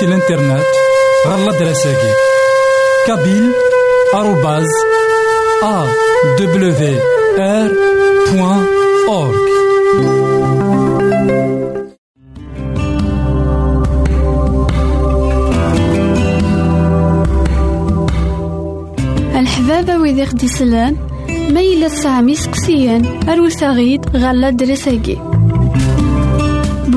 سي الانترنت غالا دراساكي كابيل آروباز أ دبليو آر بوان أورك الحبابة ويدي ما إلا تسعة سقسيان أروت غيد غالا دراساكي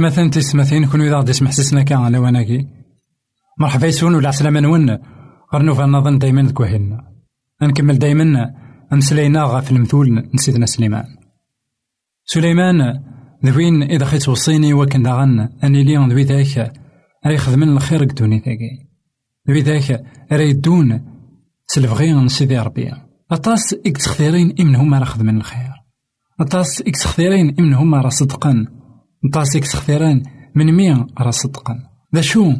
مثلا تسمثين كون إذا غدي يسمح سسنا كان على وناكي مرحبا يسون ولا عسلامة نون. غير نظن دايما ذكوهلنا نكمل دايما. نسلينا غاف المثول نسيدنا سليمان. سليمان ذوين إذا خيت وصيني وكن داغن أني ليون ذوي ذاك راه يخدمن الخير قدوني ذاكي. ذوي ذاك راه يدون. سلفغي سيدي ربي. أطاس إكس خثيرين إمن هما راه خدمن الخير. أطاس إكس خثيرين إمن هما راه صدقن نطاسيك سخثيران من مية راه صدقا. ذا شو؟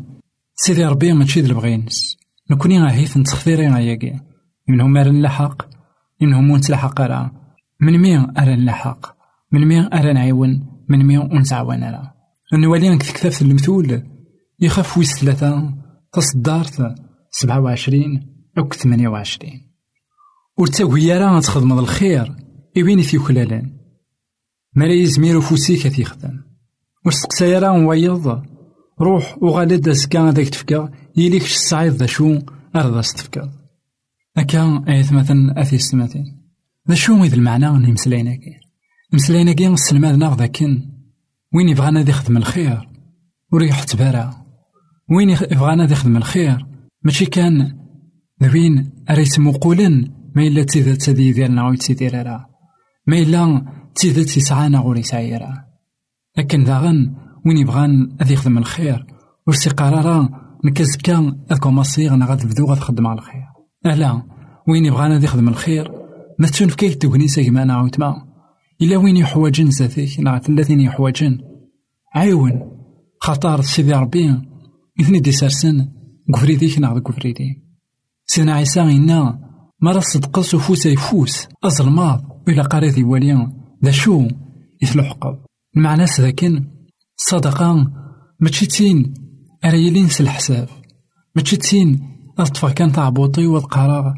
سيدي ربي ماشي ذا البغينس نكوني غاهيث نتخثيرين غاياكي منهم أرى نلحق. منهم ونتلحق راه من مية أرى نلحق. من مية أرى نعيون. من مية ونتعاون راه نولي كتكتاف المثول. يخاف ويس ثلاثة. تصدارت سبعة وعشرين. أو ثمانية وعشرين. ورتاوي راه تخدم الخير. إبيني في كلالان ما لا يزمير يخدم وستقسايا راه روح وغالد أزكا هذاك تفكا يليك الصعيد ذا شو أرضا ستفكا أكا أيث مثلا أثي ستماتين ذا شو إذا المعنى ني مسلايناكي مسلايناكي السلماد ناغ ذاكن وين يبغانا يخدم الخير وريح تبارا وين يبغانا يخدم الخير ماشي كان ذوين أريس مقولن ما إلا تيذا تذي ديالنا ويتسيدير ما إلا تيذا تيسعانا غوري سعيرا لكن داغن وين يبغان أذ يخدم الخير؟ ورسي قرارا نكز كان أكوماسي غنا غاد بدو غاد خدم على الخير. ألا وين يبغان أذ يخدم الخير؟ ما تنفكيك تغنيسا كما أنا عاوتما إلا وين يحوجن زاتيك نا ثلاثين يحوجن. عيون خطار سيدي ربي. إثني دي سارسن قفريديك ناغ قفريدي سيدنا عيسى إنا مرة صدقس وفوس يفوس أزرماض وإلا قاري واليان. ذا شو؟ يتلحقب المعنى ساكن الصدقة ماشي تين راه يلي نسى الحساب. ماشي تين أطفى كان تعبوطي والقرار.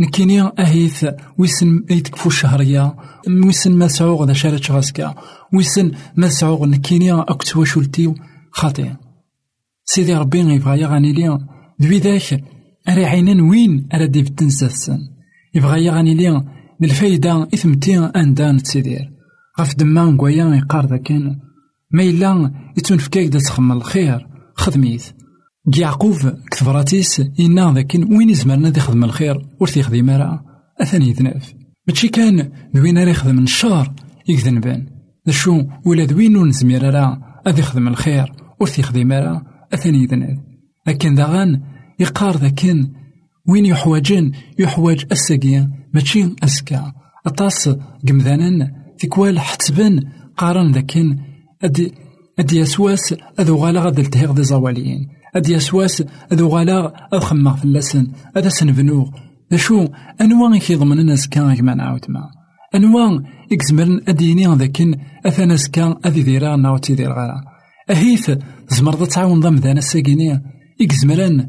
نكيني أهيث ويسن يتكفو الشهرية. ويسن ما سعوغ ذا غاسكا. ويسن ما سعوغ نكيني أكت وشولتي خاطئ. سيدي ربي يبغى يغاني لي. ذوي ذاك أري عينان وين؟ أرى ديف تنسى يبغى يغاني لي. الفايدة إثمتي أندان تسيدير غف دما نقويا يقار ذاكن ما إلا يتنفكاك دا تخمم الخير خدميت يعقوب كتبراتيس إنا ذاكن وين يزمرنا ذي خدم الخير ورثي خديم راه أثاني يذنف ماشي كان ذوين راه يخدم الشر يكذنبان ذا شو ولا ذوين نزمير راه أذي يخدم الخير ورثي خديم راه أثاني يذنف لكن داغان يقار ذاكن وين يحوجن يحوج الساقيا ماشي أسكا أطاس قمذانا تكوال حتبن قارن ذاكن أدي أدي يسواس أذو غالا غاد التهيغ دي زواليين. أدي يسواس أذو غالا خماغ في اللسن. أذا سنبنوغ. ذا شو أنواع كيضمن الناس كان كما نعاود ما أنواع إكزمرن أديني ذاكن أثنا سكان أذي ديرا ناوتي دير غالا أهيث زمرض تعاون ضم ذانا الساقينية إكزمرن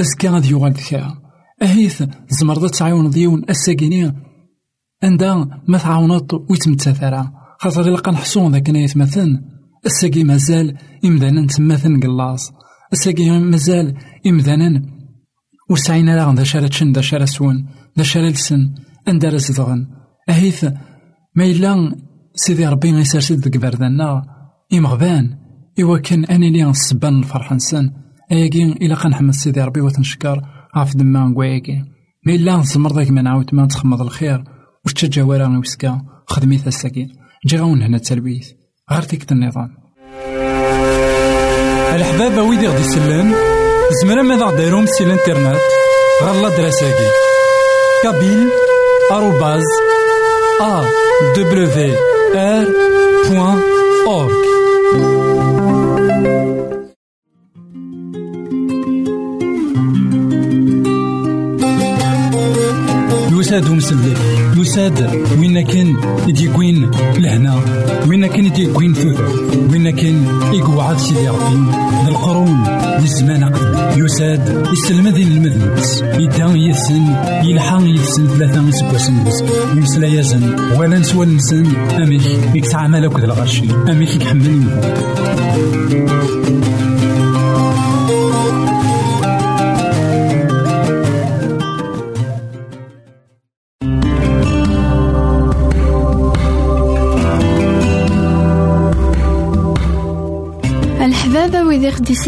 أزكا غادي يوغال دكا أهيث زمرض تعاون ديون عندها ما تعاونط ويتمتثرا خاطر إلا قنحصون ذاك يتمثل الساقي مازال إمدانا تماثل قلاص الساقي مازال إمدانا وسعينا لا ذا شارة شن ذا شارة سون ذا شارة لسن أندار زدغن أهيث ما إلا سيدي ربي غيسرسد ذك بردنا إمغبان إوا كان أني لي السبان الفرح نسن أياكي إلا قنحمد سيدي ربي وتنشكر عاف دما نقواياكي ما إلا نزمر ذاك ما نعاود ما تخمض الخير وش تجاورا غي وسكا خدميت الساكين جي غون هنا التلويث غير تيك النظام. الحباب ويدي غدي يسلم زمرا ماذا غديرهم سي الانترنت؟ غالا دراساكي. كابيل آروباز ا دبليو ار بوان اورك يساد مسلم. يساد وين كان يديكوين لهنا؟ وين كان يديكوين ثوث وين كان يقعد سيدي ربي؟ القرون للزمان قبل. يساد يسلم ذي المذنبس يدا يسن يلحق يسن ثلاثة يسكوسن بس يمسلا يزن ولا نسوى نسن. أميك يكتعمل أكد الغرشي. أميك يحمل الحبابة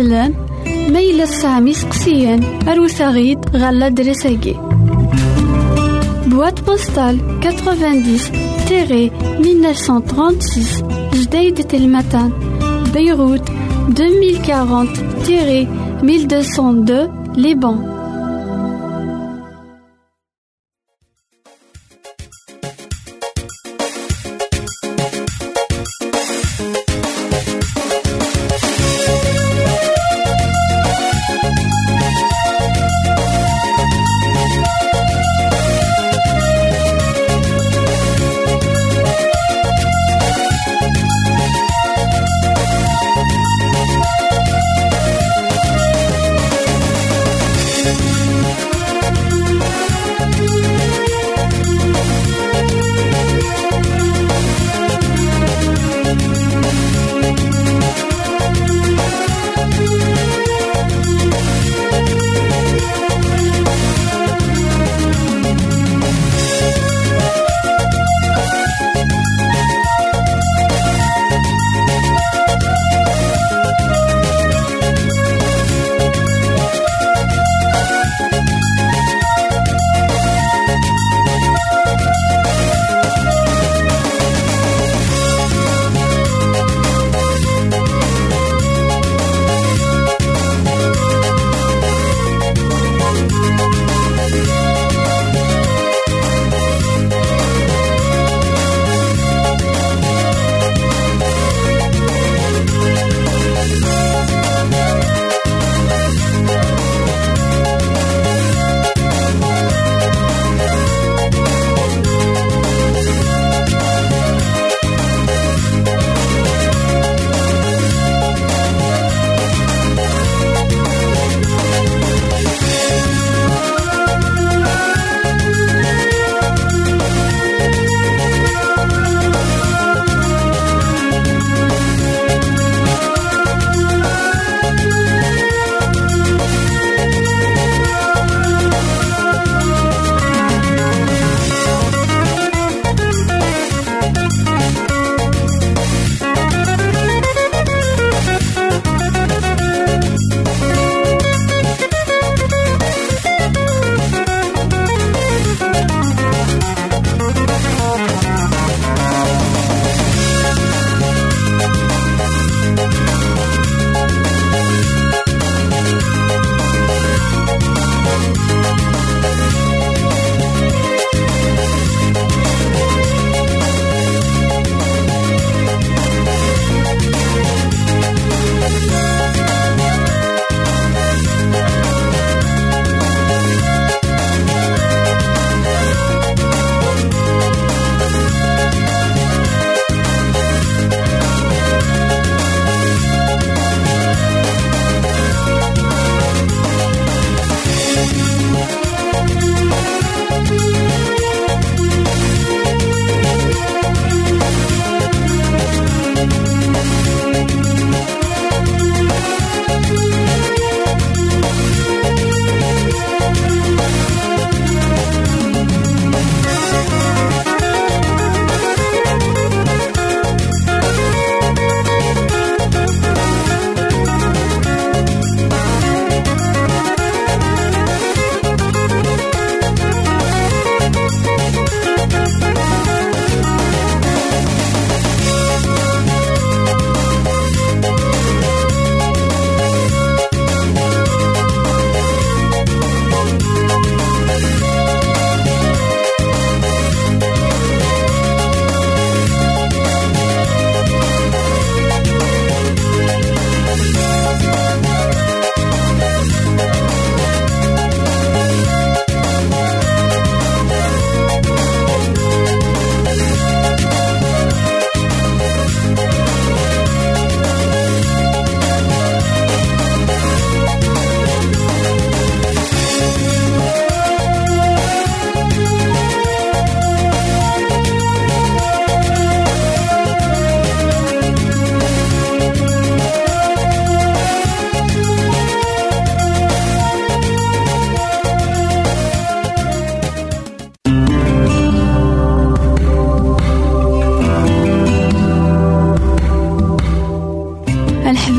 ويدي خدي سلان ميلا سامي سقسيان أروساغيد غالا دريساكي Boîte postale 90-1936 Jdeïd Telmatan Beyrouth 2040-1202 Liban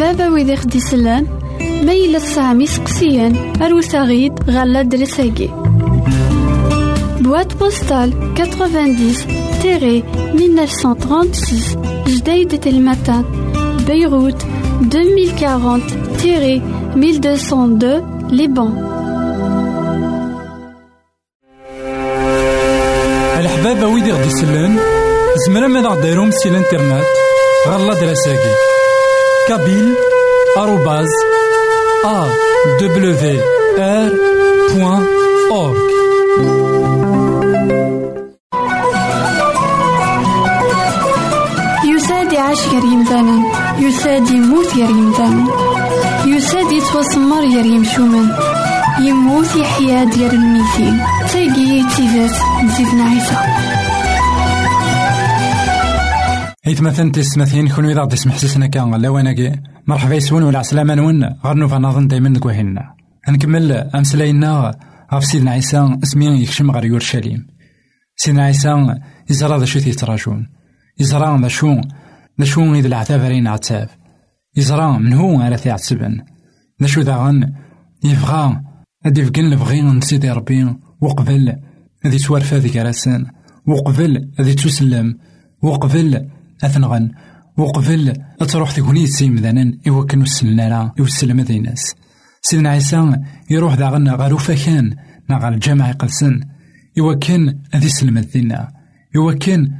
baba wid ixdislan ma yella tesɛam iseqsiyen aru-t aɣ-d ɣer l'adresse-agi. Boîte postale 90-1936 Jdeï de Telmatan, Beyrouth 2040-1202 Liban. الحبابة ويدي غدي يسلن زمرا ماذا غديرهم سي الانترنت غالا دراساكي بوان اورك يساد يعيش غير يمثالا يساد يموت غير يمثالا يساد يتوسمر غير يمشومان يموت يحيا ديال الميتين تاقي تيزات نزيدنا عيسى حيث مثلا تسمثين كون إذا يسمح سسنا كان لواناكي مرحبا يسون ولا عسلامة نون. غير نوفا نظن دايما نكوهنا نكمل أمسلاينا غف سيدنا عيسى اسمي يكشم غير يورشليم. سيدنا عيسى يزرى ذا شو تيتراجون يزرى ذا شو. ذا شو إذا العتاب رين عتاب. يزرى من هو على تيعتبن ذا شو ذا يبغى هادي يفقن لبغي من سيدي ربي. وقبل هادي توارفا ذيك راسن وقبل هادي تسلم. وقبل أثنغن. وقبل أتروح تكوني سيم ذانا إوكن وسلنا لا يوسلم ذي ناس. سيدنا عيسى يروح داغن غارو فكان نا الجامع يقلسن إوكن أذي سلم ذينا إوكن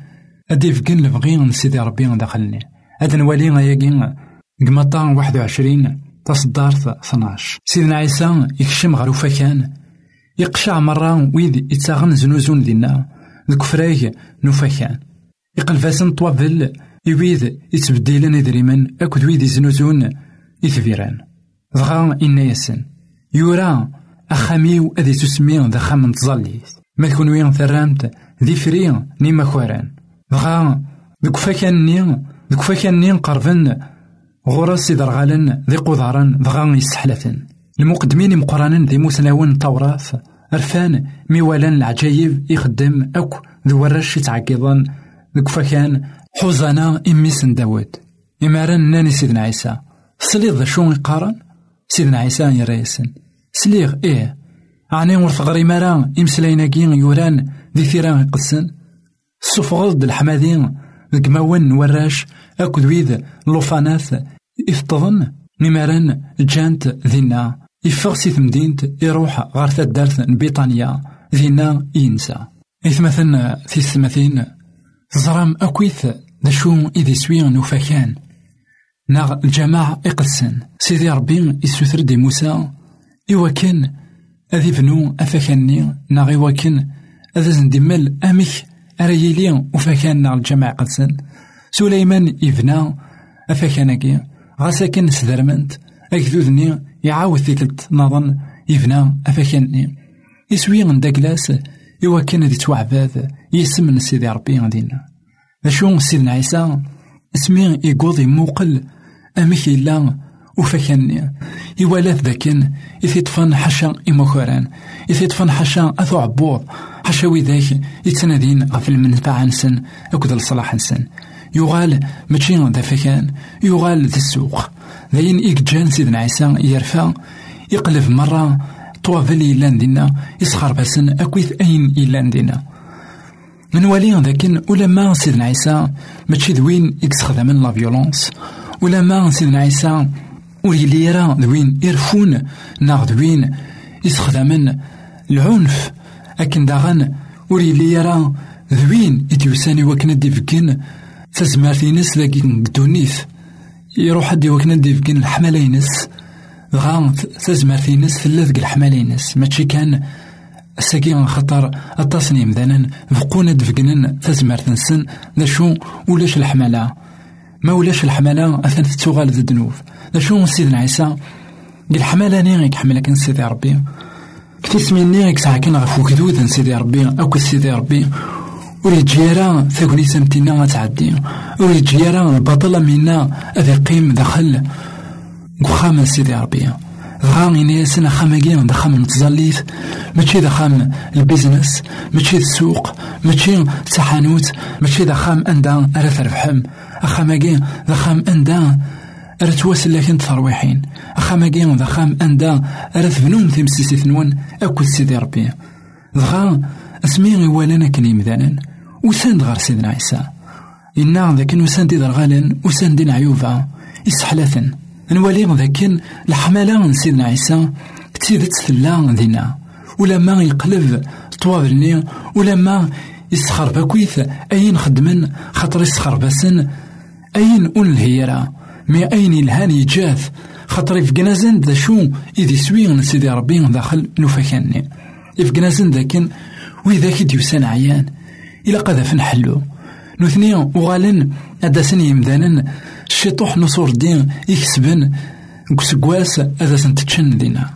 أدي فقن لبغي سيدي ربي داخلني. هاد نوالي غياكين قمطان واحد وعشرين تصدارت 12 سيدنا عيسى يكشم غارو فكان يقشع مرة ويد يتاغن زنوزون دينا ذك فرايك نوفاكان يقلفاسن طوابل يويد يتبديلن إدريمن أكد ويد يزنوزون إثفيران دغا إنا ياسن. يورا أخاميو أذي تسمي ذا خام تظليت ما تكون وين ثرامت ذي فري نيما خواران دغا ذك فاكان نين ذك فاكان نين قربن غورس يدرغالن ذي قضارن دغا يسحلفن. المقدمين مقرانا ذي مسناون توراث رفان ميوالان العجايب يخدم أكو ذو ورش يتعقيضن. ذك فكان حوزانا إميس داود إماران ناني سيدنا عيسى. سليغ ذا شو يقارن؟ سيدنا عيسى يريسن. سليغ إيه. عني ورث غري مرا إمسلايناكين يوران ذي ثيران يقسن سفغض الحمادين ذك ماون وراش أكو ذويذ لوفاناث إفطظن نماران جانت ذينا يفغ سي ثمدينت يروح غار تدارت بيطانيا ذينا ينسى. إثمثن في الثمثين تزرام أكويث ذا شو إذي سوي نوفاكان ناغ الجماعة إقلسن. سيدي ربي يسوثر دي موسى. إوا كان أذي بنو أفاكاني. ناغ إوا كان أذا زندمل أمك أريلي وفاكان ناغ الجماعة إقلسن. سليمان يبنى أفاكاناكي. غاساكن سدرمنت. أكذوذني يعاود تلت نظن يبنى أفاكاني. يسوي من داكلاس. إوا كان ذي توعباد يسمن سيدي ربي غدينا ذا سيدنا عيسى اسمي يقوض يموقل أمك إلا وفكني إوالات ذاكن إذ يطفن حشا إموكوران إذ يطفن حشا أثو عبوض حشا وذاك يتنادين غف المنفعة نسن أكد الصلاح نسن. يغال ماشي ذا فكان يغال ذا السوق. ذاين إيك سيدنا عيسى يرفع يقلب مرة طوافل إيلان دينا يسخر بسن أكويث أين إيلان دينا من والي ذاكن ما سيدنا عيسى ماشي دوين يستخدمن لا فيولونس ما سيدنا عيسى ولي راه دوين يرفون ناغ دوين يستخدمن العنف. أكن داغن ولي راه دوين يتيوساني وكنا ديفكين تزمارتينس ذاكي دونيث. يروح حد وكنا ديفكين الحمالينس غا تزمارتينس ثلاث الحمالينس ماشي كان الساقي خطر التصنيم ذانا فقونا دفقنن تزمرت نسن. ذا شو ولاش الحمالة؟ ما ولاش الحمالة؟ أثنت تتوغال ذا الدنوف ذا شو سيدنا عيسى؟ قال الحمالة نيغيك حملة كان سيدي ربي. كتي نيغيك ساعة كان غفو كدوذا سيدي ربي. أو سيدي ربي. وريد جيرا ثقني سمتنا تعدي وريد جيرا البطلة منا أذي قيم دخل وخام سيدي ربي. غا إنياسن أخاماكي دا خام متزليت ماشي دا خام البيزنس ماشي السوق ماشي تحانوت ماشي دا خام أندا أرا تربحم أخاماكي دا خام أندا راه تواسل لكن ترويحين أخا كين ذا خام أندا راه تبنوم تمسيسيت نون أكل سيدي ربي. دغا اسمي غيوالانا كن يمدانا وساند غار سيدنا عيسى. إنا ذاك وساند دي درغالن وساند دي عيوبا يسحلاثن نوالي ذاك الحمالة من سيدنا عيسى كتيدت ثلا دينا. ولما يقلب طوابلني ولما يسخر باكويث أين خدمن خاطر يسخر باسن أين أون الهيرة؟ مي أين الهان يجاث خاطر يفقنازن ذا شو إذي سوي سيدي ربي داخل نوفاكاني يفقنازن ذاكن وإذا ديوسان عيان. إلا قذف نحلو. نوثني وغالن أداسن يمدانن الشيطوح نصور الدين يكسبن كسكواس أداسن تتشن دينا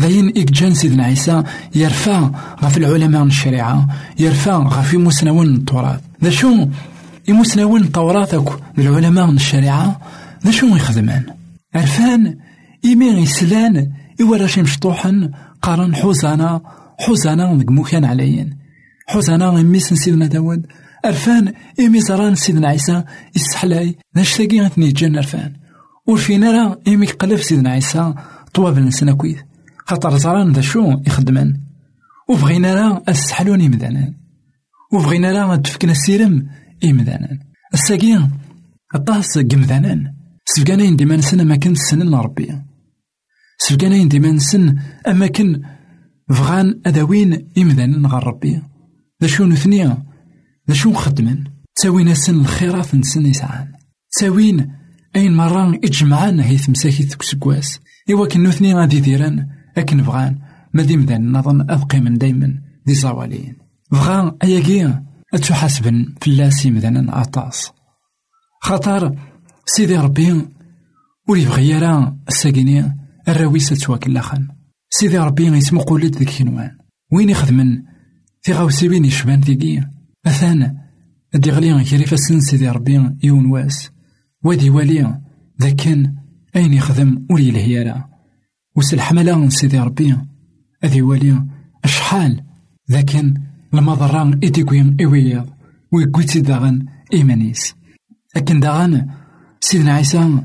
ذاين إكجان سيدنا عيسى يرفع غف العلماء الشريعة يرفع غف مسنون التراث ذا شو يمسنون التوراة العلماء الشريعة ذا شو يخدمان؟ عرفان؟ إيمي يسلان شي مشطوحا قارن حوزانا حوزانا ذك موكان عليين. حوزانا ميس سيدنا داود عرفان إيمي زران سيدنا عيسى يسحلاي ناش تاقي غتني جان عرفان ورفينا راه إيمي قلب سيدنا عيسى طواب نسنا كويث خاطر زران ذا شو يخدمان وبغينا راه السحلون يمدانا وبغينا راه تفكنا السيرم إمدانا الساقين الطاس قمذانا سفقانين ديما نسن أماكن سنن ربي. سفقانين ديما نسن أماكن فغان أداوين إمدانا غير ربي. ذا شو نثنيا ذا شو نخدمن؟ تساوينا سن الخيرات نسن يسعان. تساوين أين مرة إجمعان هي تمساكي تكسكواس إوا كن نثني غادي ديران أكن بغان. ما ديم ذا نظن أبقي من دايما دي زوالين بغا أياكي أتحاسبن فلاسي مدانا أطاس خاطر سيدي ربي ور يبغي يرى الساكيني الراويس تواكلاخن سيدي ربي يسمو قولت ذيك وين يخدمن؟ في غاوسيبين يشبان ذيكي. أثان أدي غلي كيري فاسن سيدي ربي يون واس. وادي والي ذاكن أين يخدم ولي الهيارة وسلحملا سيدي ربي أدي والي أشحال؟ ذاكن المضران إتيكوين إويض ويكويتي داغن إيمانيس. أكن داغن سيدنا عيسى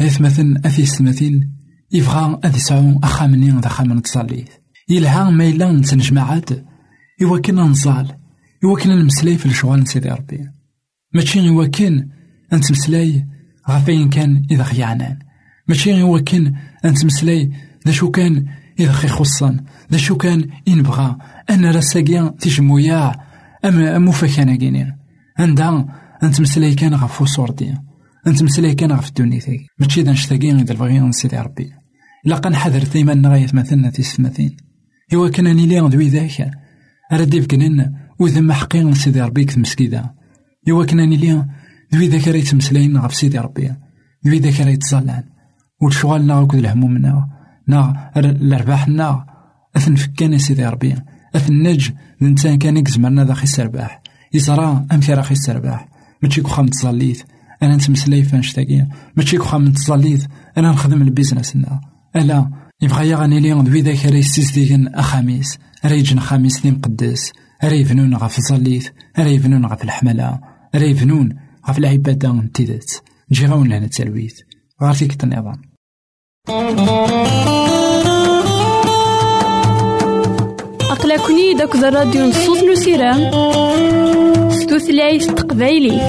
مثلا أثي سمثين يبغى أذ يسعو أخامني ذا خامن تصاليث يلها ما إلا نتنجمعات إواكن نزال إواكن نمسلاي في الشغل سيدي ربي. ماشي إواكن نتمسلاي غافين كان إذا خيعنان ماشي إواكن نتمسلاي ذا شو كان إذا خي خصان ذا شو كان إن بغا. أنا راساكيا تيجمويا أما موفاكانا كيني عندها نتمسلاي كان غف وصورتي نتمسلاي كان غف الدنيا ماشي دا نشتاقي إذا بغي سيدي ربي. إلا قنحذر ديما نغاية مثلنا تيستمثين إوا كان نيلي دوي ذاك. راه ديف وذم حقين سيدي ربي كتمسكيدا إوا كان نيلي دوي ذاك راه يتمسلاين غف سيدي ربي. دوي ذاك راه يتزلان وشغالنا وكذ الهمومنا نا. الأرباحنا أثن فكان سيدي ربي. أثن نج الإنسان كان يكزمرنا ذا خي السرباح يزرى أمك راه خي السرباح ماشي كوخا متزليت. أنا نتمسلاي فانشتاكيا ماشي كوخا متزليت. أنا نخدم البيزنس ألا يبغى يغني لي ذوي ذاك راه يستيزديكن أخاميس. راه يجن خاميس لي مقدس. راه يبنون غف الزليت راه يبنون غف الحملة راه يبنون غف العبادة نتيدت نجي غاون لهنا التلويث. غير فيك النظام أقلكني داك الراديو نصوص نسيران ستوثلايف تقبايلي.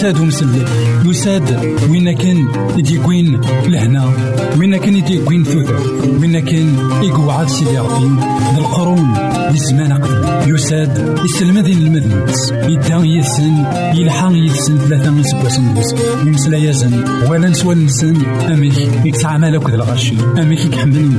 يساد ومسلك يساد وين كان يديكوين لهنا. وين كان يديكوين ثوث وين كان يقعد سيدي ربي القرون للزمان قبل. يساد يسلمذين المذنبس يدان يثسن يلحق يثسن ثلاثة من سبوسن بس يمسلا يزن ولا نسوى نسن. أميك يكتعمل أكد الغشي أميك يكحمل.